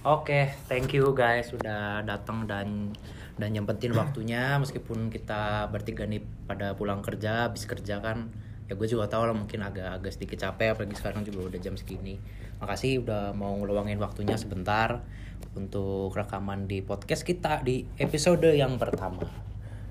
Oke, thank you guys sudah datang dan dan nyempetin waktunya meskipun kita bertiga nih pada pulang kerja, habis kerja kan ya gue juga tahu lah mungkin agak agak sedikit capek apalagi sekarang juga udah jam segini. Makasih udah mau ngeluangin waktunya sebentar untuk rekaman di podcast kita di episode yang pertama.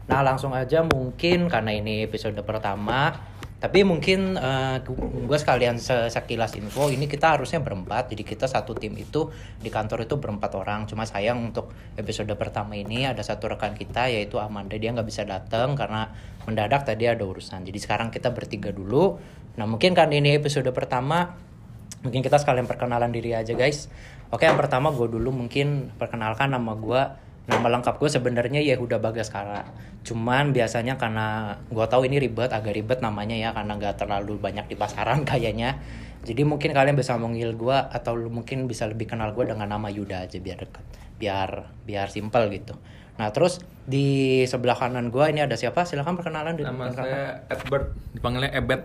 Nah, langsung aja mungkin karena ini episode pertama tapi mungkin uh, gue sekalian sekilas info ini kita harusnya berempat. Jadi kita satu tim itu di kantor itu berempat orang. Cuma sayang untuk episode pertama ini ada satu rekan kita yaitu Amanda. Dia nggak bisa datang karena mendadak tadi ada urusan. Jadi sekarang kita bertiga dulu. Nah mungkin kan ini episode pertama mungkin kita sekalian perkenalan diri aja guys. Oke yang pertama gue dulu. Mungkin perkenalkan nama gue Nama lengkap gue sebenarnya Yehuda Bagaskara. Cuman biasanya karena gue tahu ini ribet, agak ribet namanya ya karena gak terlalu banyak di pasaran kayaknya. Jadi mungkin kalian bisa manggil gue atau mungkin bisa lebih kenal gue dengan nama Yuda aja biar dekat, biar biar simple gitu. Nah terus di sebelah kanan gue ini ada siapa? Silahkan perkenalan. Nama saya Edward, dipanggilnya Ebet.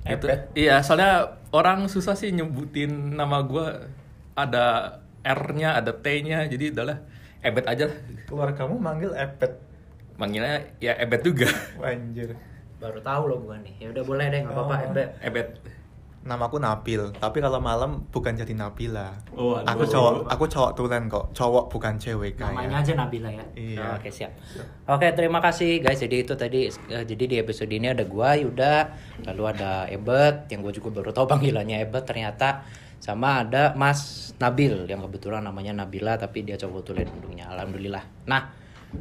Gitu. Iya, soalnya orang susah sih nyebutin nama gue ada R-nya, ada T-nya, jadi adalah Ebet aja Keluar kamu manggil Ebet. Manggilnya ya Ebet juga. Anjir. Baru tahu loh gua nih. Ya udah boleh deh, nggak apa-apa Oh. Ebet. Ebet. Namaku Nabil, tapi kalau malam bukan jadi Nabila. Oh, aduh. aku cowok, aku cowok tulen kok. Cowok bukan cewek Namanya kayak. aja Nabila ya. Iya. Oh, Oke siap. Oke terima kasih guys. Jadi itu tadi eh, jadi di episode ini ada gua Yuda, lalu ada Ebet yang gue juga baru tahu panggilannya Ebet ternyata sama ada Mas Nabil yang kebetulan namanya Nabila tapi dia coba tulen ujungnya. Alhamdulillah. Nah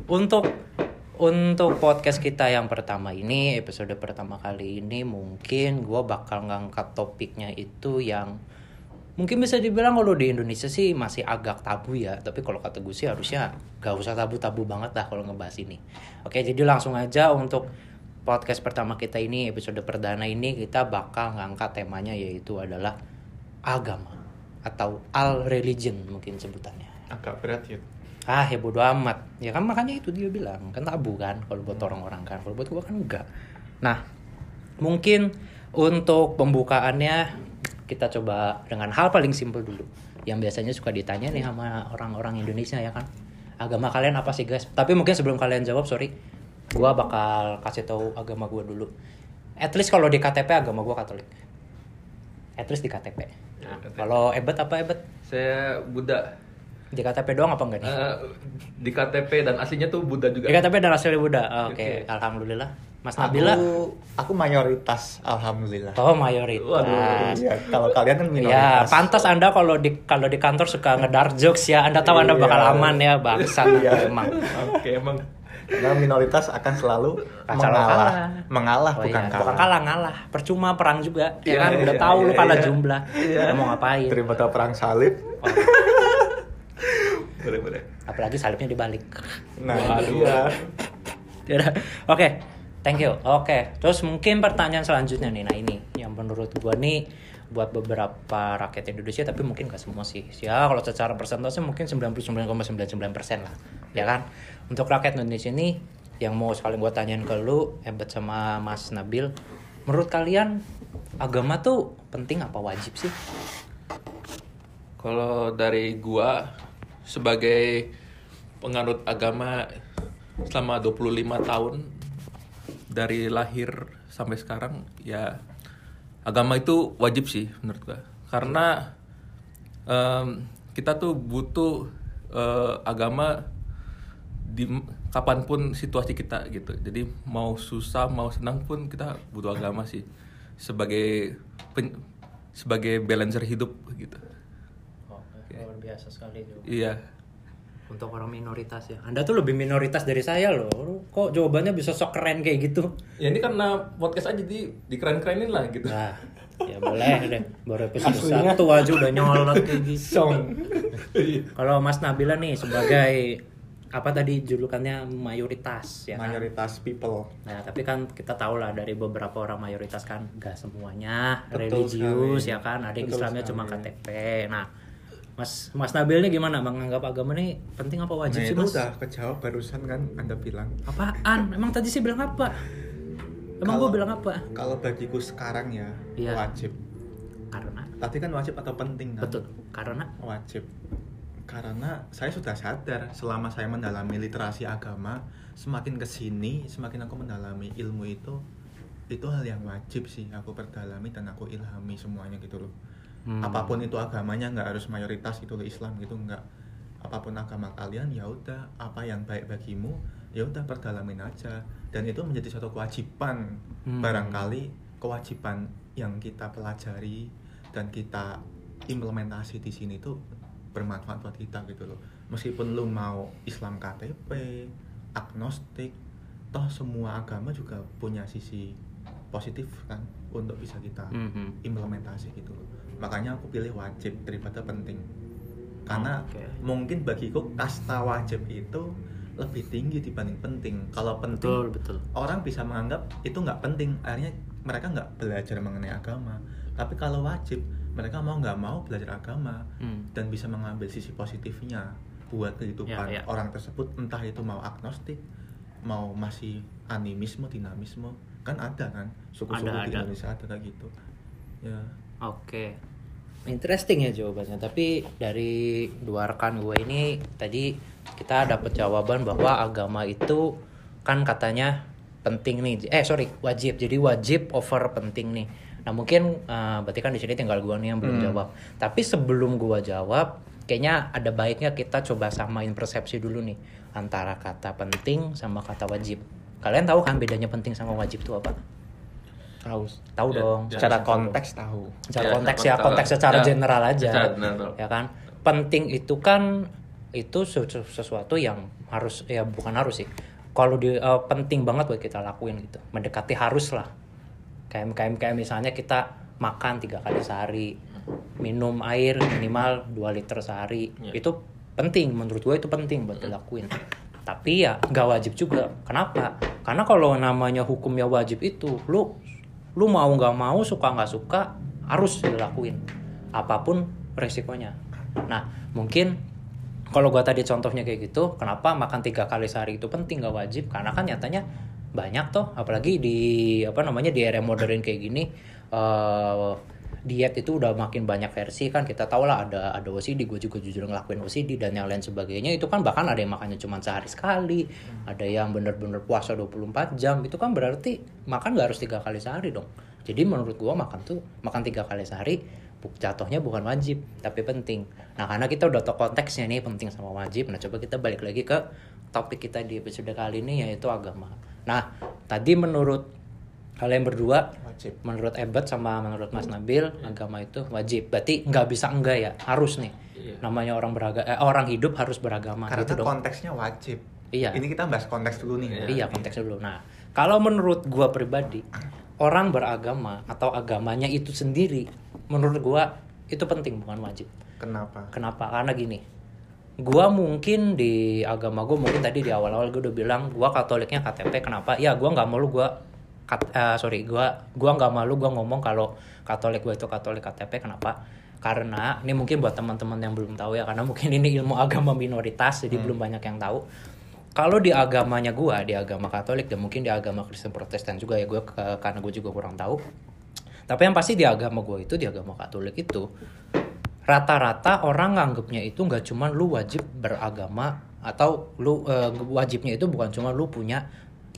untuk untuk podcast kita yang pertama ini episode pertama kali ini mungkin gua bakal ngangkat topiknya itu yang mungkin bisa dibilang kalau di Indonesia sih masih agak tabu ya tapi kalau kata gue sih harusnya gak usah tabu-tabu banget lah kalau ngebahas ini oke jadi langsung aja untuk podcast pertama kita ini episode perdana ini kita bakal ngangkat temanya yaitu adalah agama atau al religion mungkin sebutannya. Agak berat ya. ah ya bodo amat. Ya kan makanya itu dia bilang kan tabu kan kalau buat orang-orang kan. Kalau buat gua kan enggak. Nah mungkin untuk pembukaannya kita coba dengan hal paling simpel dulu. Yang biasanya suka ditanya nih sama orang-orang Indonesia ya kan? Agama kalian apa sih guys? Tapi mungkin sebelum kalian jawab sorry gua bakal kasih tahu agama gua dulu. At least kalau di KTP agama gua Katolik. At least di KTP Nah, KTP. kalau ebet apa ebet Saya Buddha. di KTP doang apa enggak nih Eh, di KTP dan aslinya tuh Buddha juga. Ya, KTP dan hasil Buddha. Oke, Oke. alhamdulillah. Mas Nabila. Aku, aku mayoritas, alhamdulillah. Oh, mayoritas. Waduh. Iya, kalau kalian kan Ya, minoritas. pantas Anda kalau di kalau di kantor suka ngedark jokes ya. Anda tahu Anda bakal Iya. aman ya, bangsat Iya. emang. Oke, emang Karena minoritas akan selalu Kacau mengalah. kalah. Mengalah Oh, bukan iya. kalah. Bukan kalah ngalah. Percuma perang juga. Ya Iya, kan udah iya, tahu lu iya, kalah iya. jumlah. Iya. Mau ngapain? Daripada perang salib. boleh boleh. Apalagi salibnya dibalik. Nah, iya. Oke, thank you. Oke, terus mungkin pertanyaan selanjutnya nih. Nah ini menurut gua nih buat beberapa rakyat Indonesia tapi mungkin gak semua sih. Ya kalau secara persentase mungkin 99,99% lah. Ya kan? Untuk rakyat Indonesia ini yang mau sekali gua tanyain ke lu, Ebet sama Mas Nabil, menurut kalian agama tuh penting apa wajib sih? Kalau dari gua sebagai penganut agama selama 25 tahun dari lahir sampai sekarang ya agama itu wajib sih menurut gua. Karena em, kita tuh butuh eh, agama di kapan pun situasi kita gitu. Jadi mau susah mau senang pun kita butuh agama sih sebagai pen- sebagai balancer hidup gitu. luar biasa sekali juga. Iya. Untuk orang minoritas ya. Anda tuh lebih minoritas dari saya loh. Kok jawabannya bisa sok keren kayak gitu? Ya ini karena podcast aja di dikeren-kerenin lah gitu. Nah, ya boleh deh. Baru episode Aslinya. satu aja udah nyolot kayak gitu. Song. Kalau Mas Nabila nih sebagai apa tadi julukannya mayoritas ya kan? Mayoritas people. Nah, tapi kan kita tahu lah dari beberapa orang mayoritas kan gak semuanya Betul religius sekali. ya kan, ada yang Islamnya cuma sekali. KTP. Nah, Mas Mas Nabil gimana menganggap agama nih penting apa wajib Nah, sih, itu Mas? udah kejawab barusan kan Anda bilang. Apaan? Emang tadi sih bilang apa? Emang gue bilang apa? Kalau bagiku sekarang ya Iya. wajib. Karena Tadi kan wajib atau penting kan? betul, karena Wajib. karena saya sudah sadar selama saya mendalami literasi agama semakin ke sini semakin aku mendalami ilmu itu itu hal yang wajib sih aku perdalami dan aku ilhami semuanya gitu loh Hmm. apa pun itu agamanya nggak harus mayoritas itu loh Islam gitu nggak apa pun agama kalian ya udah apa yang baik bagimu ya udah perdalamin aja dan itu menjadi suatu kewajiban Hmm. barangkali kewajiban yang kita pelajari dan kita implementasi di sini tuh bermanfaat buat kita gitu loh meskipun lu mau Islam KTP agnostik toh semua agama juga punya sisi positif kan untuk bisa kita Mhm. implementasi gitu loh makanya aku pilih wajib daripada penting. Karena Oke. mungkin bagiku kasta wajib itu lebih tinggi dibanding penting. Kalau penting betul betul. orang bisa menganggap itu nggak penting. Akhirnya mereka nggak belajar mengenai agama. Tapi kalau wajib mereka mau nggak mau belajar agama Hmm. dan bisa mengambil sisi positifnya buat kehidupan Ya, ya. orang tersebut. Entah itu mau agnostik mau masih animisme dinamisme. Kan ada kan? Suku-suku di ada. Indonesia ada kayak gitu. Ya Oke. Interesting ya jawabannya. Tapi dari dua rekan gue ini tadi kita dapat jawaban bahwa agama itu kan katanya penting nih. Eh sorry wajib. Jadi wajib over penting nih. Nah mungkin eh, berarti kan di sini tinggal gue nih yang belum Hmm. jawab. Tapi sebelum gue jawab, kayaknya ada baiknya kita coba samain persepsi dulu nih antara kata penting sama kata wajib. Kalian tahu kan bedanya penting sama wajib itu apa? Tahu. Tahu Ya, dong. ya. secara konteks tahu. Secara Ya, konteks ya konteks secara ya, general aja. secara general. ya kan? Penting itu kan itu sesu- sesuatu yang harus ya bukan harus sih. Kalau di eh, penting banget buat kita lakuin gitu. Mendekati harus lah. Kayak kayak kayak misalnya kita makan tiga kali sehari minum air minimal 2 liter sehari. Ya. itu penting menurut gue itu penting buat dilakuin. Tapi ya nggak wajib juga. Kenapa? Karena kalau namanya hukumnya wajib itu lu lu mau nggak mau suka nggak suka harus dilakuin. Apa pun resikonya. Nah mungkin kalau gua tadi contohnya kayak gitu kenapa makan tiga kali sehari itu penting nggak wajib? Karena kan nyatanya banyak toh apalagi di apa namanya di era modern kayak gini eh, diet itu udah makin banyak versi kan kita tahu lah ada ada OCD gue juga jujur ngelakuin OCD dan yang lain sebagainya itu kan bahkan ada yang makannya cuma sehari sekali ada yang bener-bener puasa 24 jam itu kan berarti makan nggak harus tiga kali sehari dong. Jadi menurut gua makan tuh makan tiga kali sehari jatuhnya bukan wajib tapi penting. Nah karena kita udah tahu konteksnya nih penting sama wajib nah coba kita balik lagi ke topik kita di episode kali ini yaitu agama. Nah tadi menurut kalian berdua wajib menurut Ebet sama menurut Mas Nabil agama itu wajib berarti nggak bisa enggak ya harus nih Iya. namanya orang beragama eh, orang hidup harus beragama karena gitu dong konteksnya wajib Iya. ini kita bahas konteks dulu nih ya. Iya konteks dulu. Nah kalau menurut gua pribadi orang beragama atau agamanya itu sendiri menurut gua itu penting bukan wajib. kenapa Kenapa? Karena gini. Gua mungkin di agama gua mungkin tadi di awal-awal gua udah bilang gua Katoliknya KTP. Kenapa? Ya gua nggak malu gua kat- eh, sorry gua gua nggak malu gua ngomong kalau Katolik gua itu Katolik KTP. Kenapa? Karena ini mungkin buat teman-teman yang belum tahu ya karena mungkin ini ilmu agama minoritas jadi belum banyak yang tahu. Kalau di agamanya gua di agama Katolik dan mungkin di agama Kristen Protestan juga ya gua ke- karena gue juga kurang tahu. Tapi yang pasti di agama gue itu di agama Katolik itu rata-rata orang nganggapnya itu nggak cuma lu wajib beragama atau lu eh, wajibnya itu bukan cuma lu punya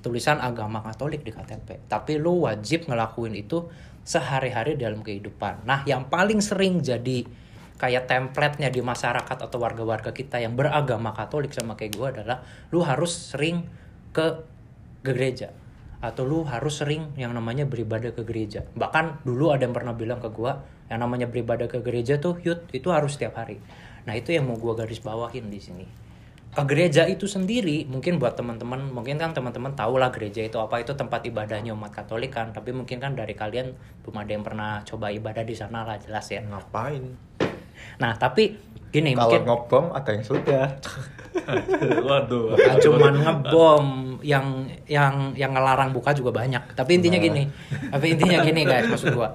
tulisan agama Katolik di KTP, tapi lu wajib ngelakuin itu sehari-hari dalam kehidupan. Nah, yang paling sering jadi kayak template-nya di masyarakat atau warga-warga kita yang beragama Katolik sama kayak gue adalah lu harus sering ke ke gereja atau lu harus sering yang namanya beribadah ke gereja. Bahkan dulu ada yang pernah bilang ke gua yang namanya beribadah ke gereja tuh yut itu harus setiap hari. Nah, itu yang mau gua garis bawahin di sini. Ke gereja itu sendiri mungkin buat teman-teman mungkin kan teman-teman tahu lah gereja itu apa itu tempat ibadahnya umat Katolik kan tapi mungkin kan dari kalian belum ada yang pernah coba ibadah di sana lah jelas ya ngapain nah tapi gini kalau mungkin ngebom ada yang sudah Waduh. Bukan cuman ngebom yang yang yang ngelarang buka juga banyak. Tapi intinya Nah. gini. Tapi intinya gini guys, maksud gua.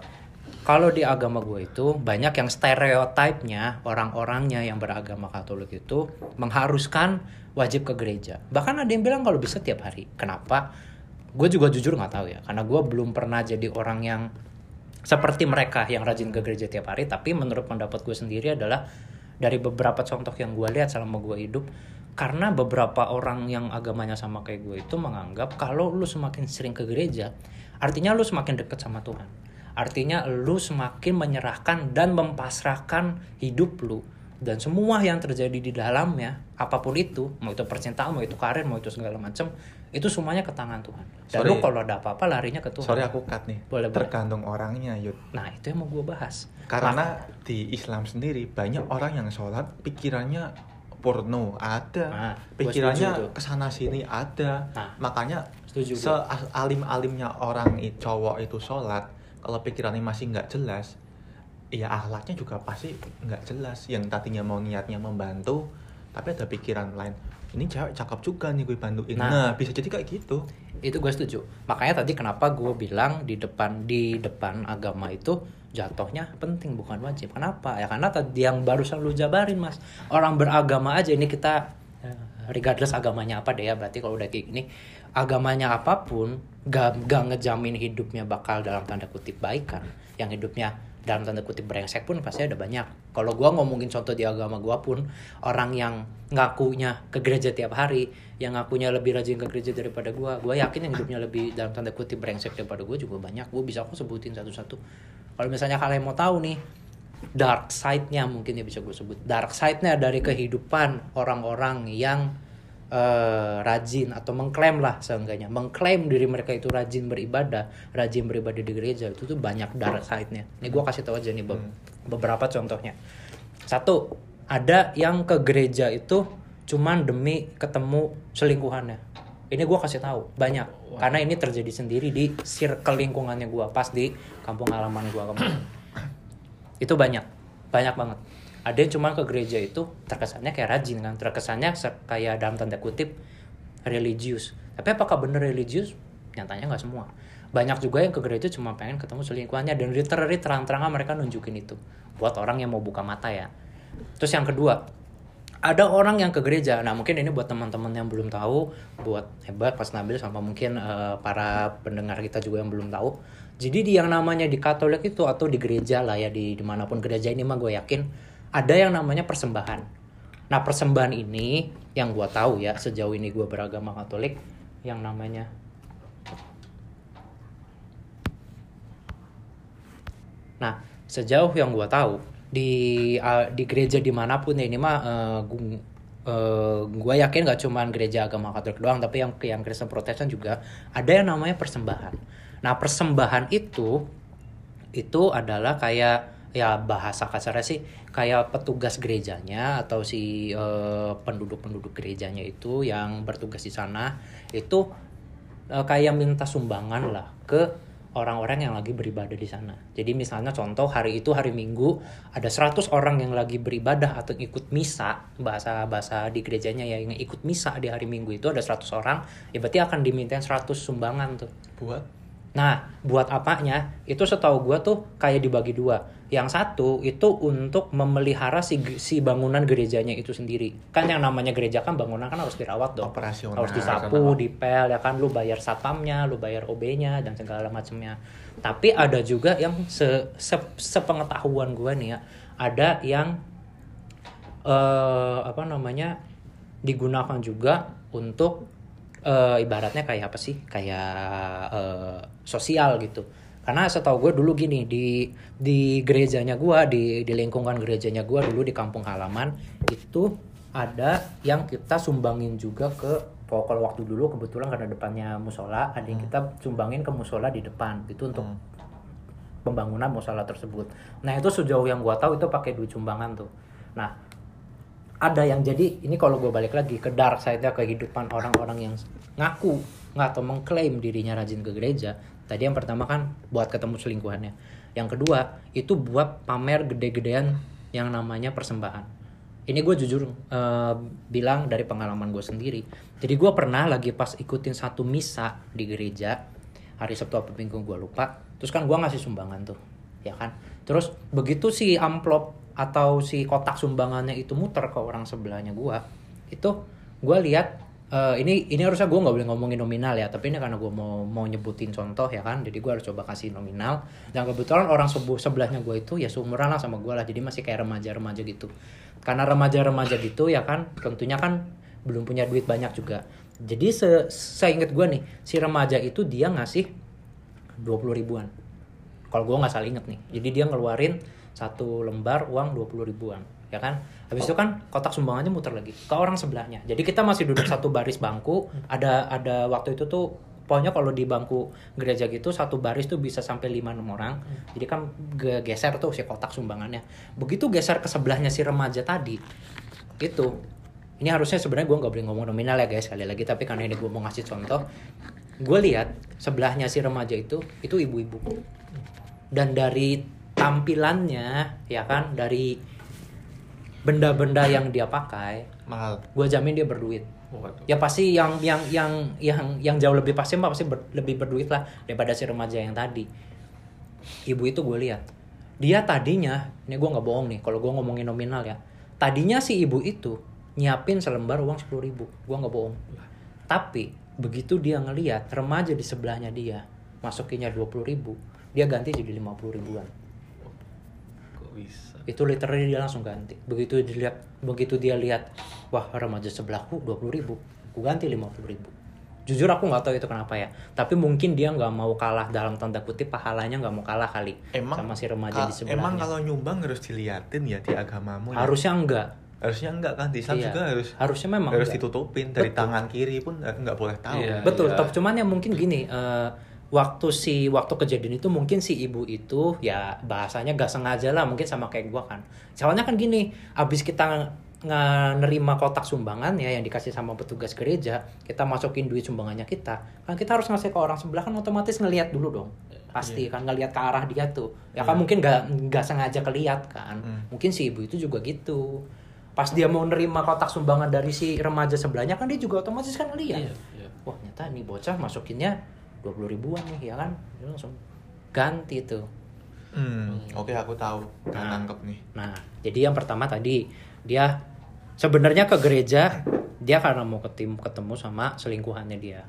Kalau di agama gue itu banyak yang stereotipnya orang-orangnya yang beragama Katolik itu mengharuskan wajib ke gereja. Bahkan ada yang bilang kalau bisa tiap hari. Kenapa? Gue juga jujur nggak tahu ya, karena gue belum pernah jadi orang yang seperti mereka yang rajin ke gereja tiap hari. Tapi menurut pendapat gue sendiri adalah dari beberapa contoh yang gue lihat selama gue hidup karena beberapa orang yang agamanya sama kayak gue itu menganggap kalau lu semakin sering ke gereja artinya lu semakin dekat sama Tuhan artinya lu semakin menyerahkan dan mempasrahkan hidup lu dan semua yang terjadi di dalamnya apa pun itu mau itu percintaan mau itu karir mau itu segala macam itu semuanya ke tangan Tuhan dan Sorry. lu kalau ada apa-apa larinya ke Tuhan Sorry aku cut nih. Boleh, boleh. Tergantung orangnya, Yud. nah itu yang mau gue bahas Karena di Islam sendiri banyak orang yang sholat pikirannya porno ada, Nah, pikirannya ke sana sini ada. Nah, Makanya sealim alimnya orang cowok itu sholat, kalau pikirannya masih nggak jelas, ya akhlaknya juga pasti nggak jelas. Yang tadinya mau niatnya membantu, tapi ada pikiran lain. Ini cewek cakep juga nih gue bantuin. Nah. Nah, bisa jadi kayak gitu. itu gue setuju makanya tadi kenapa gue bilang di depan di depan agama itu jatuhnya penting bukan wajib kenapa ya karena tadi yang barusan lu jabarin mas orang beragama aja ini kita eh, regardless agamanya apa deh ya berarti kalau udah kayak gini agamanya apa pun gak, gak ngejamin hidupnya bakal dalam tanda kutip baik kan. Yang hidupnya dalam tanda kutip brengsek pun pasti ada banyak. Kalau gua ngomongin contoh di agama gua pun orang yang ngakunya ke gereja tiap hari yang ngakunya lebih rajin ke gereja daripada gua gua yakin yang hidupnya lebih dalam tanda kutip brengsek daripada gua juga banyak. Gua bisa kok sebutin satu-satu. Kalau misalnya kalian mau tahu nih dark side-nya mungkin ya bisa gue sebut. Dark side-nya dari kehidupan orang-orang yang eh, rajin atau mengklaim lah seenggaknya. Mengklaim diri mereka itu rajin beribadah rajin beribadah di gereja itu tuh banyak dark side-nya. Ini gue kasih tahu aja nih be- beberapa contohnya. Satu ada yang ke gereja itu cuman demi ketemu selingkuhannya. Ini gue kasih tahu banyak. Karena ini terjadi sendiri di circle lingkungannya gue pas di kampung halaman gue kemarin. Itu banyak. Banyak banget ada yang cuma ke gereja itu terkesannya kayak rajin kan. Terkesannya kayak dalam tanda kutip religius. Tapi apakah bener religius? Nyatanya nggak semua. Banyak juga yang ke gereja cuma pengen ketemu selingkuhannya dan literally terang-terangan mereka nunjukin itu. Buat orang yang mau buka mata ya. Terus yang kedua ada orang yang ke gereja. Nah, mungkin ini buat teman-teman yang belum tahu, buat hebat Pas Nabil sama mungkin eh, para pendengar kita juga yang belum tahu. Jadi di yang namanya di Katolik itu atau di gereja lah ya di di mana pun gereja ini mah gue yakin ada yang namanya persembahan. Nah, persembahan ini yang gue tahu ya sejauh ini gue beragama Katolik yang namanya Nah, sejauh yang gue tahu di uh, di gereja di mana pun ya ini mah uh, uh, gue yakin gak cuman gereja agama Katolik doang, tapi yang yang Kristen Protestan juga ada yang namanya persembahan. Nah, persembahan itu itu adalah kayak ya bahasa kasarnya sih kayak petugas gerejanya atau si eh, penduduk-penduduk gerejanya itu yang bertugas di sana itu eh, kayak minta sumbangan lah ke orang-orang yang lagi beribadah di sana. Jadi misalnya contoh hari itu hari Minggu ada 100 orang yang lagi beribadah atau ikut misa bahasa bahasa di gerejanya ya yang ikut misa di hari Minggu itu ada 100 orang ya berarti akan dimintain 100 sumbangan tuh. Buat Nah, buat apanya? Itu setahu gua tuh kayak dibagi dua. Yang satu itu untuk memelihara si, si bangunan gerejanya itu sendiri. Kan yang namanya gereja kan bangunan kan harus dirawat dong. Operasional. Harus disapu, dipel, ya kan lu bayar satpamnya, lu bayar OB-nya dan segala macamnya. Tapi ada juga yang se, se- sepengetahuan gua nih ya, ada yang eh apa namanya digunakan juga untuk eh, ibaratnya kayak apa sih kayak eh, sosial gitu karena setahu gue dulu gini di di gerejanya gue di di lingkungan gerejanya gue dulu di kampung halaman itu ada yang kita sumbangin juga ke kalau waktu dulu kebetulan karena depannya musola ada yang kita sumbangin ke musola di depan itu untuk pembangunan musola tersebut. Nah itu sejauh yang gua tahu itu pakai duit sumbangan tuh. Nah ada yang jadi ini kalau gue balik lagi ke dark side-nya kehidupan orang-orang yang ngaku nggak atau mengklaim dirinya rajin ke gereja. Tadi yang pertama kan buat ketemu selingkuhannya. Yang kedua itu buat pamer gede-gedean yang namanya persembahan. Ini gue jujur eh, bilang dari pengalaman gue sendiri. Jadi gue pernah lagi pas ikutin satu misa di gereja hari Sabtu apa Minggu gue lupa. Terus kan gue ngasih sumbangan tuh, ya kan. Terus begitu si amplop atau si kotak sumbangannya itu muter ke orang sebelahnya gue, itu gue lihat eh, ini ini harusnya gue nggak boleh ngomongin nominal ya, tapi ini karena gue mau mau nyebutin contoh ya kan, jadi gue harus coba kasih nominal. Dan kebetulan orang sebelahnya gue itu ya seumuran lah sama gue lah, jadi masih kayak remaja-remaja gitu. karena remaja-remaja gitu ya kan tentunya kan belum punya duit banyak juga jadi se seinget gue nih si remaja itu dia ngasih 20 ribuan kalau gue nggak salah inget nih jadi dia ngeluarin satu lembar uang 20 ribuan ya kan? Habis itu kan kotak sumbangannya muter lagi ke orang sebelahnya. Jadi kita masih duduk satu baris bangku. Ada ada waktu itu tuh pokoknya kalau di bangku gereja gitu satu baris tuh bisa sampai 5 enam orang. Jadi kan ge- geser tuh si kotak sumbangannya. Begitu geser ke sebelahnya si remaja tadi itu ini harusnya sebenarnya gue nggak boleh ngomong nominal ya guys sekali lagi tapi karena ini gue mau ngasih contoh gue lihat sebelahnya si remaja itu itu ibu-ibu. Dan dari tampilannya ya kan dari benda-benda yang dia pakai mahal. gue jamin dia berduit. Waduh. ya pasti yang yang yang yang yang jauh lebih pasti mah pasti ber- lebih berduit lah daripada si remaja yang tadi. Ibu itu gue lihat. Dia tadinya ini gue nggak bohong nih kalau gue ngomongin nominal ya. Tadinya si ibu itu nyiapin selembar uang sepuluh ribu. Gue nggak bohong. Tapi begitu dia ngelihat remaja di sebelahnya dia masukinnya dua puluh ribu dia ganti jadi lima puluh ribuan bisa? itu literally dia langsung ganti begitu dilihat begitu dia lihat wah remaja sebelahku dua puluh ribu aku ganti lima puluh ribu jujur aku nggak tahu itu kenapa ya tapi mungkin dia nggak mau kalah dalam tanda kutip pahalanya nggak mau kalah kali emang sama si remaja ka- di sebelahnya emang kalau nyumbang harus diliatin ya di agamamu ya? harusnya enggak harusnya enggak kan di Islam Iya. juga harus harusnya memang harus enggak. ditutupin dari Betul. tangan kiri pun enggak boleh tahu Iya. betul iya. tapi cuman ya mungkin gini eh, waktu si waktu kejadian itu mungkin si ibu itu ya bahasanya gak sengaja lah mungkin sama kayak gua kan. Soalnya kan gini abis kita nerima kotak sumbangan ya yang dikasih sama petugas gereja kita masukin duit sumbangannya kita kan kita harus ngasih ke orang sebelah kan otomatis ngelihat dulu dong. Pasti kan ngelihat ke arah dia tuh. Ya kan Iya. mungkin gak nggak sengaja kelihat kan. Hmm. mungkin si ibu itu juga gitu. Pas dia mau nerima kotak sumbangan dari si remaja sebelahnya kan dia juga otomatis kan ngelihat Iya, iya. wah nyata nih bocah masukinnya 20 ribuan nih ya kan? Dia langsung ganti tuh. Hmm, oke aku tahu. Udah Nah. nangkep nih. nah jadi yang pertama tadi dia sebenarnya ke gereja dia karena mau ketemu ketemu sama selingkuhannya dia.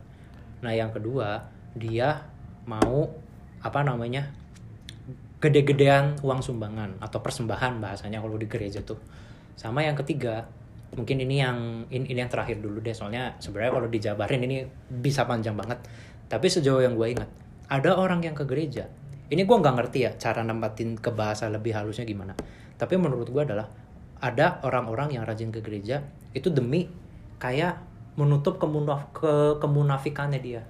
Nah yang kedua dia mau apa namanya gede-gedean uang sumbangan atau persembahan bahasanya kalau di gereja tuh. Sama yang ketiga mungkin ini yang ini, ini yang terakhir dulu deh soalnya sebenarnya kalau dijabarin ini bisa panjang banget tapi sejauh yang gue ingat ada orang yang ke gereja. Ini gue nggak ngerti ya cara nempatin ke bahasa lebih halusnya gimana. Tapi menurut gue adalah ada orang-orang yang rajin ke gereja itu demi kayak menutup kemunaf ke kemunafikannya dia.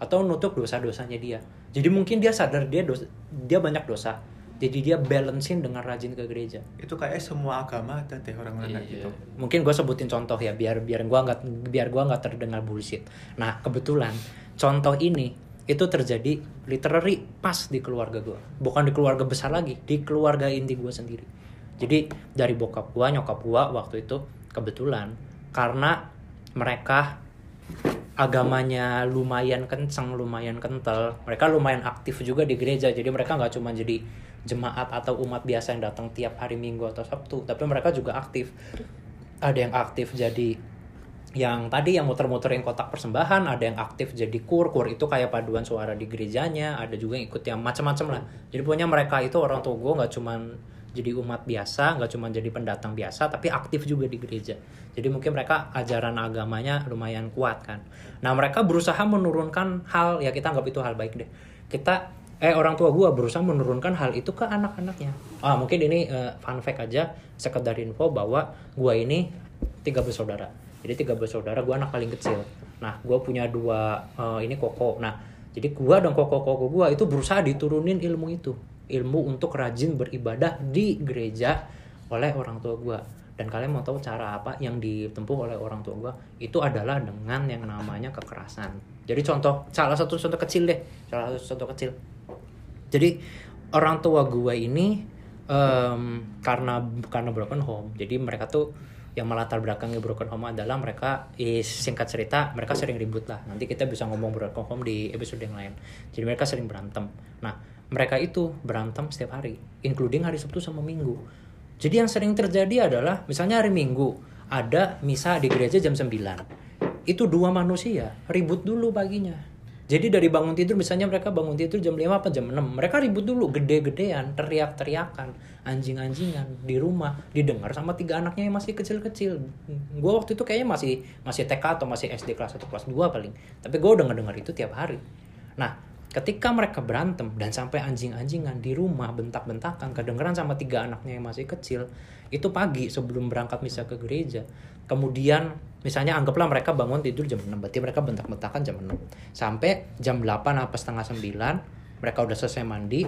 Atau menutup dosa-dosanya dia. Jadi mungkin dia sadar dia dosa, dia banyak dosa jadi dia balancein dengan rajin ke gereja itu kayak semua agama ada deh orang-orang kayak Iya. gitu mungkin gue sebutin contoh ya biar biar gua nggak biar gua nggak terdengar bullshit nah kebetulan contoh ini itu terjadi literally pas di keluarga gua bukan di keluarga besar lagi di keluarga inti gua sendiri jadi dari bokap gua nyokap gua waktu itu kebetulan karena mereka agamanya lumayan kenceng, lumayan kental. Mereka lumayan aktif juga di gereja. Jadi mereka nggak cuma jadi jemaat atau umat biasa yang datang tiap hari Minggu atau Sabtu, tapi mereka juga aktif. Ada yang aktif jadi yang tadi yang muter-muterin kotak persembahan, ada yang aktif jadi kur, kur itu kayak paduan suara di gerejanya, ada juga yang ikut yang macam-macam lah. Jadi pokoknya mereka itu orang gue nggak cuman jadi umat biasa, nggak cuma jadi pendatang biasa, tapi aktif juga di gereja. Jadi mungkin mereka ajaran agamanya lumayan kuat kan. Nah mereka berusaha menurunkan hal ya kita anggap itu hal baik deh. Kita eh orang tua gua berusaha menurunkan hal itu ke anak-anaknya. Ah mungkin ini eh, fun fact aja, sekedar info bahwa gua ini tiga bersaudara. Jadi tiga bersaudara gua anak paling kecil. Nah gua punya dua eh, ini koko. Nah jadi gua dan koko-koko gua itu berusaha diturunin ilmu itu, ilmu untuk rajin beribadah di gereja oleh orang tua gua dan kalian mau tahu cara apa yang ditempuh oleh orang tua gua itu adalah dengan yang namanya kekerasan jadi contoh salah satu contoh kecil deh salah satu contoh kecil jadi orang tua gua ini em, karena karena broken home jadi mereka tuh yang melatar belakangnya broken home adalah mereka eh, singkat cerita mereka sering ribut lah. Nanti kita bisa ngomong broken home di episode yang lain. Jadi mereka sering berantem. Nah mereka itu berantem setiap hari including hari Sabtu sama Minggu. Jadi yang sering terjadi adalah misalnya hari Minggu ada misa di gereja jam 9 itu dua manusia ribut dulu paginya Jadi dari bangun tidur misalnya mereka bangun tidur jam 5 apa jam 6. Mereka ribut dulu gede-gedean, teriak-teriakan, anjing-anjingan di rumah, didengar sama tiga anaknya yang masih kecil-kecil. Gue waktu itu kayaknya masih masih TK atau masih SD kelas 1 kelas 2 paling. Tapi gue udah ngedenger itu tiap hari. Nah, ketika mereka berantem dan sampai anjing-anjingan di rumah bentak-bentakan kedengeran sama tiga anaknya yang masih kecil, itu pagi sebelum berangkat misa ke gereja. Kemudian misalnya anggaplah mereka bangun tidur jam 6, berarti mereka bentak-bentakan jam 6. Sampai jam 8 apa setengah 9, mereka udah selesai mandi.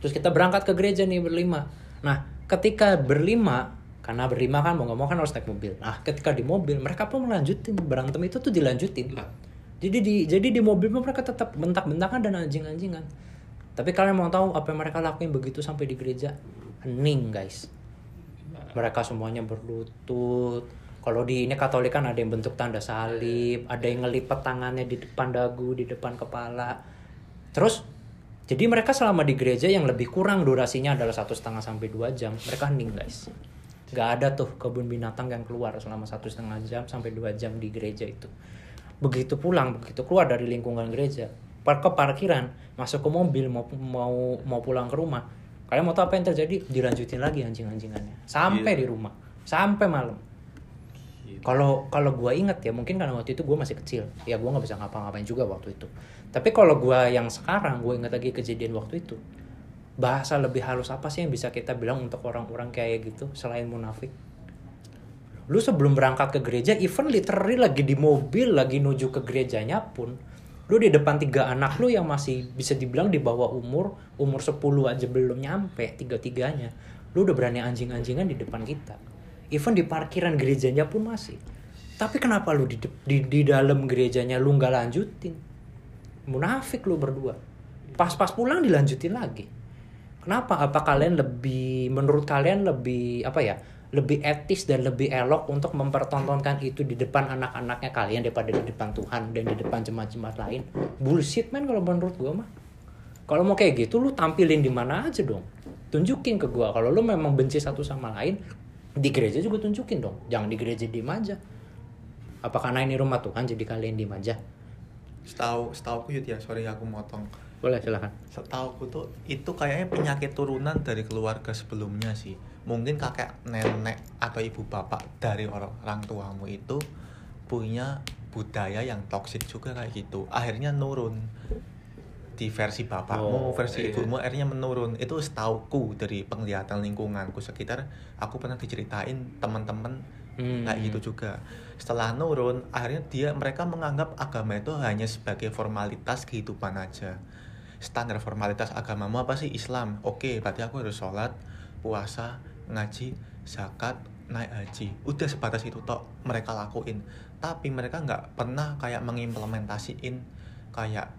Terus kita berangkat ke gereja nih berlima. Nah, ketika berlima, karena berlima kan mau ngomong kan harus naik mobil. Nah, ketika di mobil, mereka pun melanjutin berantem itu tuh dilanjutin. Jadi di jadi di mobil pun mereka tetap bentak-bentakan dan anjing-anjingan. Tapi kalian mau tahu apa yang mereka lakuin begitu sampai di gereja? Hening, guys. Mereka semuanya berlutut. Kalau di ini Katolik kan ada yang bentuk tanda salib, ada yang ngelipet tangannya di depan dagu, di depan kepala. Terus jadi mereka selama di gereja yang lebih kurang durasinya adalah satu setengah sampai dua jam, mereka hening guys. Gak ada tuh kebun binatang yang keluar selama satu setengah jam sampai dua jam di gereja itu. Begitu pulang, begitu keluar dari lingkungan gereja, par ke parkiran, masuk ke mobil mau mau mau pulang ke rumah. Kalian mau tahu apa yang terjadi? Dilanjutin lagi anjing-anjingannya sampai Gila. di rumah, sampai malam. Kalau kalau gue inget ya mungkin karena waktu itu gue masih kecil, ya gue nggak bisa ngapa-ngapain juga waktu itu. Tapi kalau gue yang sekarang gue inget lagi kejadian waktu itu, bahasa lebih halus apa sih yang bisa kita bilang untuk orang-orang kayak gitu selain munafik? Lu sebelum berangkat ke gereja, even literally lagi di mobil lagi menuju ke gerejanya pun, lu di depan tiga anak lu yang masih bisa dibilang di bawah umur, umur 10 aja belum nyampe tiga-tiganya, lu udah berani anjing-anjingan di depan kita. Even di parkiran gerejanya pun masih. Tapi kenapa lu di, di, di dalam gerejanya lu nggak lanjutin? Munafik lu berdua. Pas-pas pulang dilanjutin lagi. Kenapa? Apa kalian lebih menurut kalian lebih apa ya? Lebih etis dan lebih elok untuk mempertontonkan itu di depan anak-anaknya kalian daripada di depan Tuhan dan di depan jemaat-jemaat lain? Bullshit man kalau menurut gua mah. Kalau mau kayak gitu lu tampilin di mana aja dong. Tunjukin ke gua kalau lu memang benci satu sama lain di gereja juga tunjukin dong. Jangan di gereja diem aja. Apa karena ini rumah Tuhan jadi kalian diem aja? Setahu setahu aku Yud ya, sorry aku motong. Boleh silahkan. Setahu tuh itu kayaknya penyakit turunan dari keluarga sebelumnya sih. Mungkin kakek nenek atau ibu bapak dari orang, orang tuamu itu punya budaya yang toksik juga kayak gitu. Akhirnya nurun di versi bapakmu, Oh, versi iya. ibumu akhirnya menurun. Itu setauku dari penglihatan lingkunganku sekitar. Aku pernah diceritain teman-teman Hmm. kayak gitu juga setelah nurun akhirnya dia mereka menganggap agama itu hanya sebagai formalitas kehidupan aja standar formalitas agamamu apa sih Islam oke berarti aku harus sholat puasa ngaji zakat naik haji udah sebatas itu tok mereka lakuin tapi mereka nggak pernah kayak mengimplementasiin kayak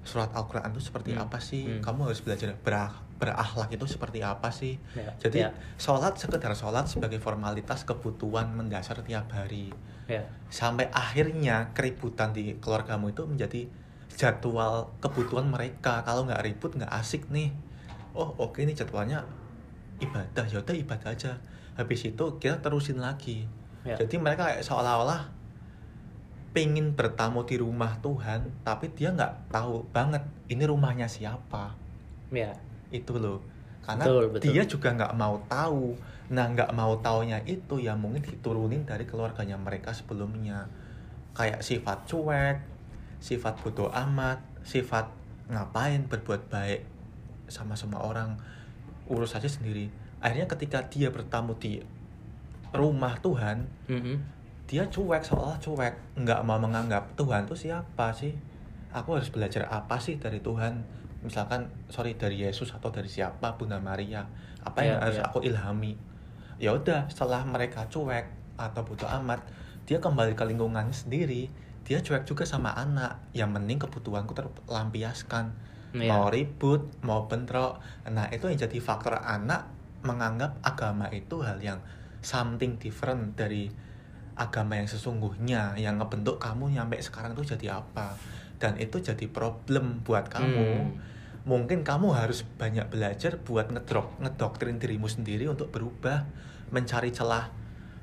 surat Al-Quran itu seperti Hmm. apa sih Hmm. kamu harus belajar berah- berakhlak itu seperti apa sih Ya, jadi ya. sholat sekedar sholat sebagai formalitas kebutuhan mendasar tiap hari Ya. sampai akhirnya keributan di keluargamu itu menjadi jadwal kebutuhan mereka kalau nggak ribut nggak asik nih oh oke ini jadwalnya ibadah ya udah ibadah aja habis itu kita terusin lagi Ya. jadi mereka kayak seolah-olah pengen bertamu di rumah Tuhan tapi dia nggak tahu banget ini rumahnya siapa Ya. itu loh karena Betul, betul. dia juga nggak mau tahu nah nggak mau taunya itu ya mungkin diturunin dari keluarganya mereka sebelumnya kayak sifat cuek sifat bodoh amat sifat ngapain berbuat baik sama semua orang urus aja sendiri akhirnya ketika dia bertamu di rumah Tuhan Mm-mm. Dia cuek seolah cuek. Nggak mau menganggap Tuhan tuh siapa sih? Aku harus belajar apa sih dari Tuhan? Misalkan sorry dari Yesus atau dari siapa Bunda Maria. Apa yang Iya, harus iya. aku ilhami? Ya udah setelah mereka cuek atau butuh amat dia kembali ke lingkungannya sendiri. Dia cuek juga sama anak. Yang penting kebutuhanku terlampiaskan. Iya. mau ribut mau bentrok. Nah itu yang jadi faktor anak menganggap agama itu hal yang something different dari agama yang sesungguhnya yang ngebentuk kamu nyampe sekarang tuh jadi apa? Dan itu jadi problem buat kamu. Hmm. mungkin kamu harus banyak belajar buat ngedrok ngedoktrin dirimu sendiri untuk berubah mencari celah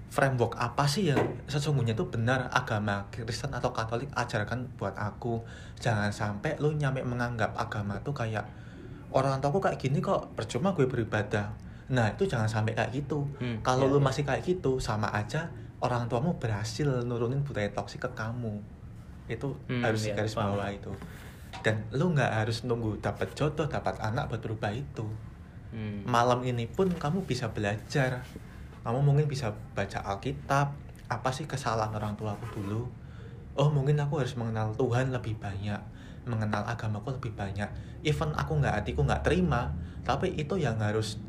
framework apa sih yang sesungguhnya itu benar agama Kristen atau Katolik ajarkan buat aku. Jangan sampai lu nyampe menganggap agama tuh kayak orang tuaku kayak gini kok percuma gue beribadah. Nah itu jangan sampai kayak gitu. Hmm, kalau iya, lu iya. masih kayak gitu sama aja orang tuamu berhasil nurunin budaya toksik ke kamu. Itu Hmm, harus iya, garis paham. bawah itu. Dan lu nggak harus nunggu dapat jodoh dapat anak buat berubah itu. Hmm. malam ini pun kamu bisa belajar. Kamu mungkin bisa baca Alkitab. Apa sih kesalahan orang tuaku dulu? Oh mungkin aku harus mengenal Tuhan lebih banyak mengenal agamaku lebih banyak. Even aku nggak hatiku nggak terima tapi itu yang harus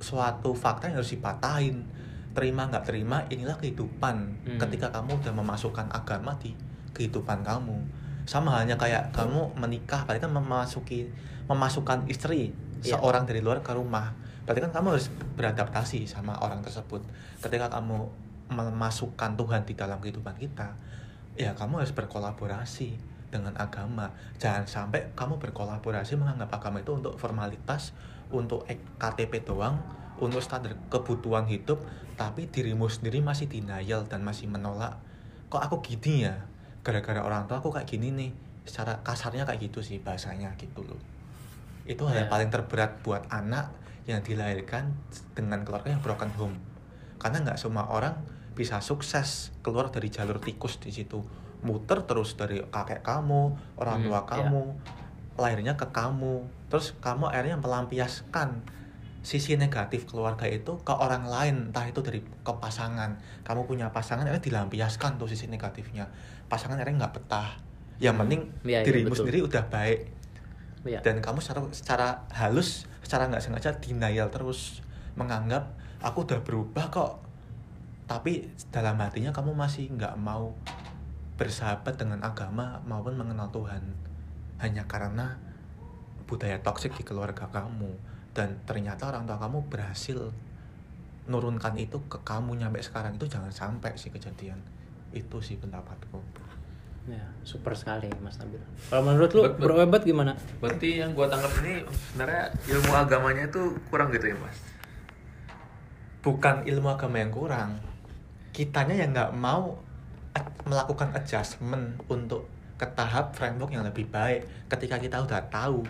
suatu fakta yang harus dipatahin terima nggak terima inilah kehidupan. Hmm. ketika kamu udah memasukkan agama di kehidupan kamu. Sama halnya kayak kamu menikah berarti kan memasuki memasukkan istri Iya. seorang dari luar ke rumah. Berarti kan kamu harus beradaptasi sama orang tersebut. Ketika kamu memasukkan Tuhan di dalam kehidupan kita ya kamu harus berkolaborasi dengan agama. Jangan sampai kamu berkolaborasi menganggap agama itu untuk formalitas untuk KTP doang untuk standar kebutuhan hidup tapi dirimu sendiri masih denial dan masih menolak. Kok aku gini ya? Gara-gara orang tua aku kayak gini nih. Secara kasarnya kayak gitu sih bahasanya gitu loh. Itu hal yang Ya. paling terberat buat anak yang dilahirkan dengan keluarga yang broken home. Karena nggak semua orang bisa sukses keluar dari jalur tikus di situ. Muter terus dari kakek kamu orang Hmm, tua ya. kamu lahirnya ke kamu. Terus kamu akhirnya melampiaskan sisi negatif keluarga itu ke orang lain entah itu dari ke pasangan. Kamu punya pasangan akhirnya dilampiaskan tuh sisi negatifnya. Pasangan akhirnya nggak betah. Yang penting Iya, iya, dirimu betul. sendiri udah baik. Iya. dan kamu secara secara halus secara nggak sengaja denial terus. Menganggap aku udah berubah kok. Tapi dalam hatinya kamu masih nggak mau bersahabat dengan agama maupun mengenal Tuhan. Hanya karena budaya toksik di keluarga kamu dan ternyata orang tua kamu berhasil nurunkan itu ke kamu nyampe sekarang itu jangan sampai sih kejadian itu sih pendapatku Ya, super sekali Mas Nabil. Kalau menurut lu Bro Ebat gimana? Berarti yang gua tangkap ini sebenarnya ilmu agamanya itu kurang gitu ya mas? bukan ilmu agama yang kurang kitanya yang nggak mau melakukan adjustment untuk ke tahap framework yang lebih baik ketika kita udah tahu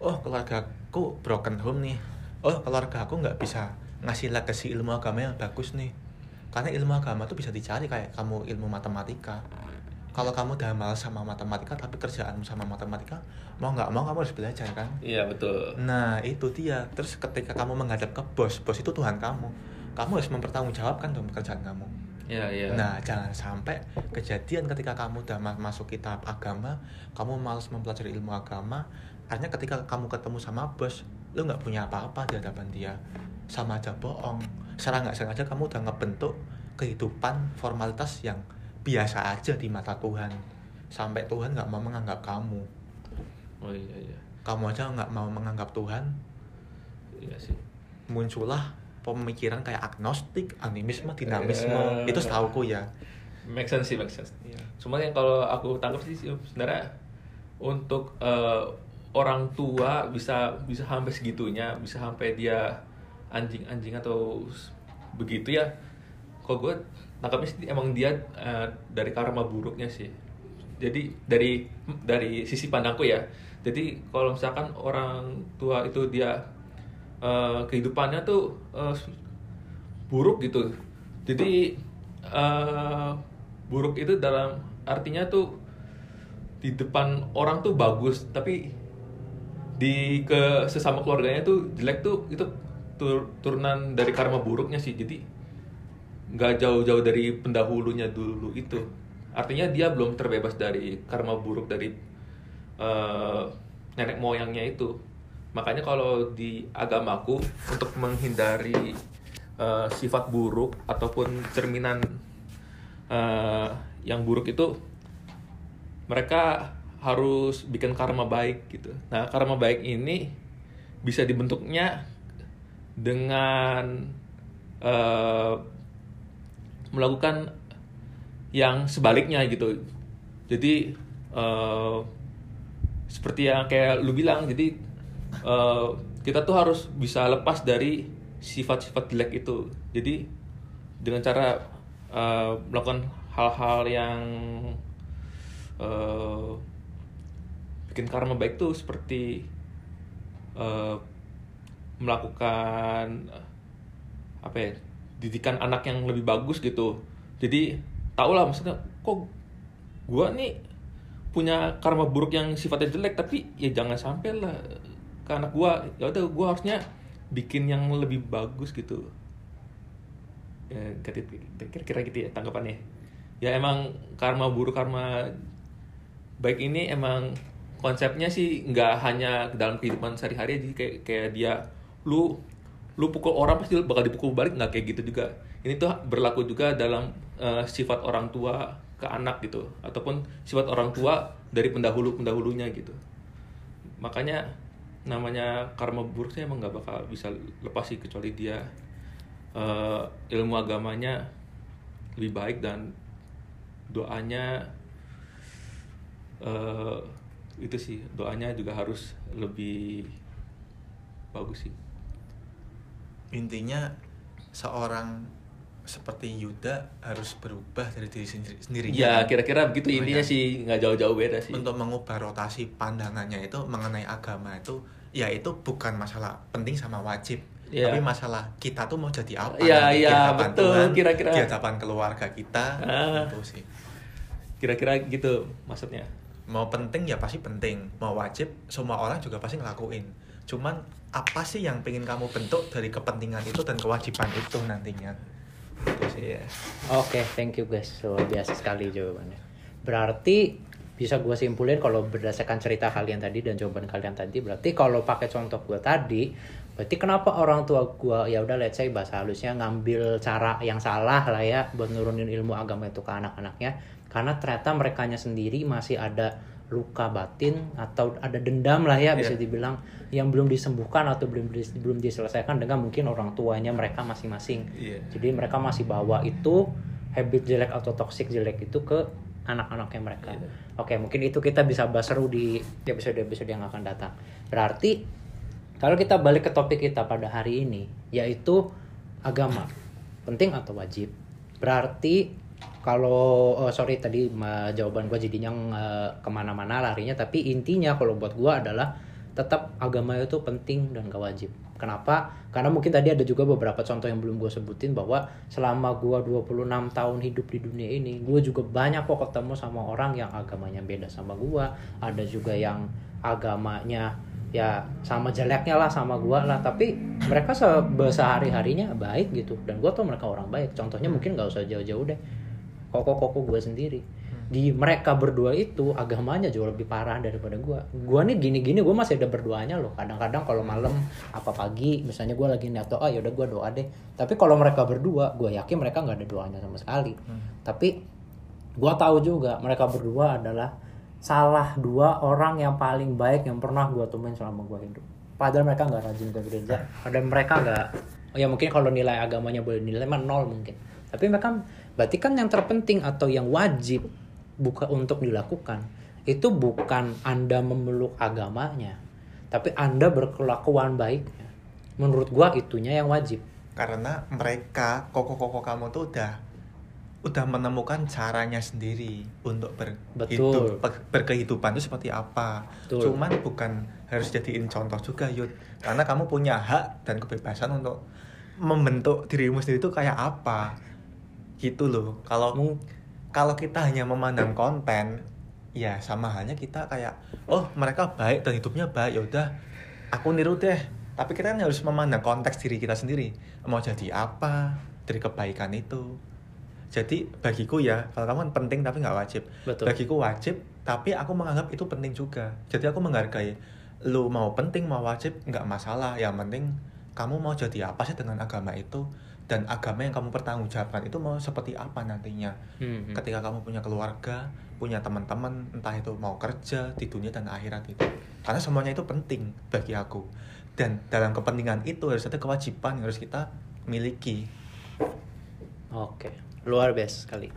oh keluargaku broken home nih. Oh keluarga aku nggak bisa ngasih legacy ilmu agama yang bagus nih. Karena ilmu agama tuh bisa dicari kayak kamu ilmu matematika. Kalau kamu udah malas sama matematika tapi kerjaanmu sama matematika mau nggak mau kamu harus belajar kan? Iya betul. Nah itu dia. Terus ketika kamu menghadap ke bos Bos itu Tuhan kamu. Kamu harus mempertanggungjawabkan dong pekerjaan kamu. Iya iya. Nah jangan sampai kejadian ketika kamu udah ma- masuk kitab agama Kamu malas mempelajari ilmu agama Akhirnya ketika kamu ketemu sama bos Lu nggak punya apa-apa di hadapan dia Sama aja bohong Secara nggak sengaja kamu udah ngebentuk kehidupan formalitas yang biasa aja di mata Tuhan Sampai Tuhan nggak mau menganggap kamu Oh iya iya. Kamu aja nggak mau menganggap Tuhan Iya sih. muncullah pemikiran kayak agnostik, animisme, dinamisme. Eh. itu setauku ya. Make sense sih make sense. Iya. Cuma yang kalau aku tangkap sih sebenarnya untuk eh, orang tua bisa bisa sampai segitunya, bisa sampai dia anjing-anjing atau begitu ya. Kalau gue tangkapnya sih emang dia eh, dari karma buruknya sih. Jadi dari dari sisi pandangku ya. Jadi kalau misalkan orang tua itu dia eh, kehidupannya tuh eh, buruk gitu. Jadi eh, buruk itu dalam artinya tuh di depan orang tuh bagus, tapi di ke sesama keluarganya tuh jelek tuh itu tur- turunan dari karma buruknya sih. Jadi nggak jauh-jauh dari pendahulunya dulu itu. Artinya dia belum terbebas dari karma buruk dari eh, nenek moyangnya itu. Makanya kalau di agamaku untuk menghindari eh, sifat buruk ataupun cerminan eh, yang buruk itu mereka harus bikin karma baik gitu. Nah, karma baik ini bisa dibentuknya dengan eh, melakukan yang sebaliknya gitu. Jadi eh, seperti yang kayak lu bilang, jadi eh, kita tuh harus bisa lepas dari sifat-sifat jelek itu. Jadi dengan cara eh, melakukan hal-hal yang eh, bikin karma baik tuh seperti eh, melakukan apa ya didikan anak yang lebih bagus gitu. Jadi tau lah maksudnya kok gua nih punya karma buruk yang sifatnya jelek tapi ya jangan sampai lah ke anak gua. Ya udah gua harusnya bikin yang lebih bagus gitu. Ya kira-kira gitu ya tanggapannya. Ya emang karma buruk karma baik ini emang konsepnya sih nggak hanya dalam kehidupan sehari-hari jadi kayak kayak dia lu lu pukul orang pasti bakal dipukul balik nggak kayak gitu juga. Ini tuh berlaku juga dalam eh, sifat orang tua ke anak gitu ataupun sifat orang tua dari pendahulu pendahulunya gitu. Makanya namanya karma buruk sih emang nggak bakal bisa lepas sih kecuali dia eh, ilmu agamanya lebih baik dan doanya eh, itu sih doanya juga harus lebih bagus sih. Intinya seorang seperti Yuda harus berubah dari diri sendiri sendirinya. Ya kira-kira begitu. Intinya sih nggak jauh-jauh beda sih. Untuk mengubah rotasi pandangannya itu mengenai agama itu ya itu bukan masalah penting sama wajib. Iya. tapi masalah kita tuh mau jadi apa Iya, nanti? di hadapan betul, Tuhan, kira-kira. di hadapan keluarga kita. Ah. itu sih. Kira-kira gitu maksudnya mau penting ya pasti penting mau wajib semua orang juga pasti ngelakuin cuman apa sih yang pengen kamu bentuk dari kepentingan itu dan kewajiban itu nantinya itu sih Iya. Oke, thank you guys. Luar biasa sekali jawabannya. Berarti bisa gue simpulin kalau berdasarkan cerita kalian tadi dan jawaban kalian tadi, berarti kalau pakai contoh gue tadi, berarti kenapa orang tua gue ya udah let's say bahasa halusnya ngambil cara yang salah lah ya buat nurunin ilmu agama itu ke anak-anaknya, karena ternyata merekanya sendiri masih ada luka batin atau ada dendam lah ya bisa Iya. dibilang yang belum disembuhkan atau belum belum diselesaikan dengan mungkin orang tuanya mereka masing-masing. Iya. Jadi mereka masih bawa itu habit jelek atau toxic jelek itu ke anak-anaknya mereka. Iya. Oke, mungkin itu kita bisa bahas seru di episode-episode yang akan datang. Berarti kalau kita balik ke topik kita pada hari ini, yaitu agama, penting atau wajib? Berarti kalau oh, sorry tadi ma- jawaban gue jadinya eh, ke mana-mana larinya, tapi intinya kalau buat gue adalah tetap agama itu penting dan gak wajib. Kenapa? Karena mungkin tadi ada juga beberapa contoh yang belum gue sebutin bahwa selama gue 26 tahun hidup di dunia ini, gue juga banyak kok ketemu sama orang yang agamanya beda sama gue. Ada juga yang agamanya ya sama jeleknya lah sama gue lah. Tapi mereka se sehari-harinya baik gitu. Dan gue tau mereka orang baik. Contohnya mungkin gak usah jauh-jauh deh. Koko-koko gue sendiri di mereka berdua itu agamanya jauh lebih parah daripada gua. Gua nih gini-gini gua masih ada berdoanya loh. Kadang-kadang kalau malam apa pagi misalnya gua lagi niat doa ya udah gua doa deh. Tapi kalau mereka berdua, gua yakin mereka nggak ada doanya sama sekali. Tapi gua tahu juga mereka berdua adalah salah dua orang yang paling baik yang pernah gua temuin selama gua hidup. Padahal mereka nggak rajin ke gereja. Padahal mereka nggak ya mungkin kalau nilai agamanya boleh nilai mah nol mungkin. Tapi mereka berarti kan yang terpenting atau yang wajib bukan untuk dilakukan itu bukan anda memeluk agamanya tapi anda berkelakuan baiknya. Menurut gua itunya yang wajib. Karena mereka koko-koko kamu tuh udah udah menemukan caranya sendiri untuk Betul. ber- berkehidupan itu seperti apa. Betul. cuman bukan harus jadiin contoh juga Yud. Karena kamu punya hak dan kebebasan untuk membentuk dirimu sendiri itu kayak apa gitu loh. Kalau kalau kita hanya memandang konten ya sama halnya kita kayak oh mereka baik dan hidupnya baik ya udah aku niru deh. Tapi kita kan harus memandang konteks diri kita sendiri. Mau jadi apa dari kebaikan itu? Jadi bagiku ya kalau kamu kan penting tapi nggak wajib. Betul. bagiku wajib tapi aku menganggap itu penting juga. Jadi aku menghargai lu mau penting mau wajib nggak masalah. Yang penting kamu mau jadi apa sih dengan agama itu dan agama yang kamu pertanggungjawabkan itu mau seperti apa nantinya? Hmm, hmm. ketika kamu punya keluarga punya teman-teman entah itu mau kerja di dunia dan akhirat itu. Karena semuanya itu penting bagi aku. Dan dalam kepentingan itu harus ada kewajiban yang harus kita miliki. Oke, luar biasa sekali.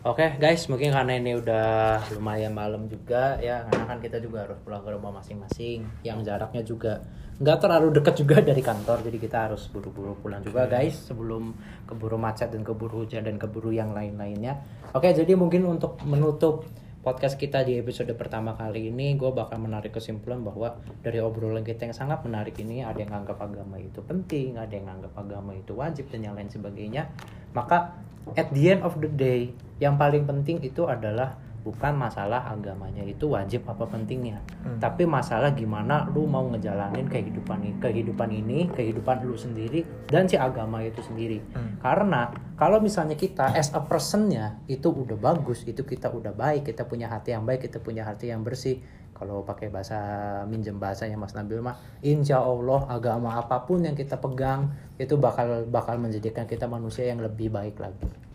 Oke guys, mungkin karena ini udah lumayan malam juga ya, karena kan kita juga harus pulang ke rumah masing-masing, yang jaraknya juga nggak terlalu dekat juga dari kantor jadi kita harus buru-buru pulang juga guys sebelum keburu macet dan keburu hujan dan keburu yang lain-lainnya. Oke jadi mungkin untuk menutup podcast kita di episode pertama kali ini gue bakal menarik kesimpulan bahwa dari obrolan kita yang sangat menarik ini ada yang anggap agama itu penting ada yang anggap agama itu wajib dan yang lain sebagainya. Maka at the end of the day yang paling penting itu adalah bukan masalah agamanya itu wajib apa pentingnya. Tapi masalah gimana lu mau ngejalanin kehidupan ini kehidupan ini kehidupan lu sendiri dan si agama itu sendiri. Karena kalau misalnya kita as a personnya itu udah bagus itu kita udah baik kita punya hati yang baik kita punya hati yang bersih. Kalau pakai bahasa minjem bahasanya Mas Nabil mah insya Allah agama apa pun yang kita pegang itu bakal bakal menjadikan kita manusia yang lebih baik lagi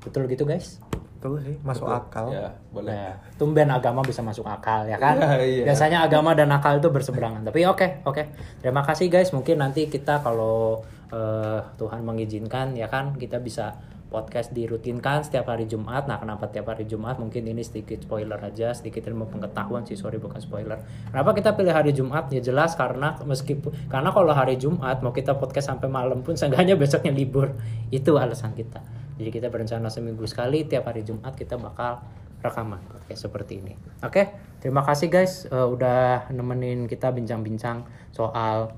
betul gitu guys Betul sih, masuk Betul. akal. Ya, boleh. Nah, tumben agama bisa masuk akal ya kan? Iya, iya. Biasanya agama dan akal itu berseberangan. Tapi oke, oke. Terima kasih guys. Mungkin nanti kita kalau eh, Tuhan mengizinkan ya kan kita bisa podcast dirutinkan setiap hari Jumat. Nah, kenapa tiap hari Jumat? Mungkin ini sedikit spoiler aja, sedikit ilmu pengetahuan sih, sorry bukan spoiler. Kenapa kita pilih hari Jumat? Ya jelas karena meskipun karena kalau hari Jumat mau kita podcast sampai malam pun seenggaknya besoknya libur. Itu alasan kita. Jadi kita berencana seminggu sekali tiap hari Jumat kita bakal rekaman podcast seperti ini. Oke, terima kasih guys eh, udah nemenin kita bincang-bincang soal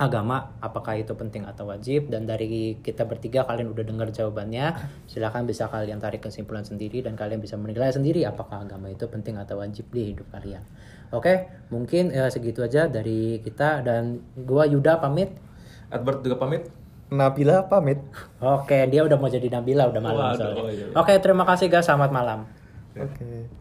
agama apakah itu penting atau wajib. Dan dari kita bertiga kalian udah dengar jawabannya. Silahkan bisa kalian tarik kesimpulan sendiri dan kalian bisa menilai sendiri apakah agama itu penting atau wajib di hidup kalian. Oke mungkin eh, segitu aja dari kita. Dan gua Yuda pamit. Adbert juga pamit. Nabila pamit. oke dia udah mau jadi Nabila udah malam Waduh, soalnya oh iya, iya. oke terima kasih guys selamat malam Oke.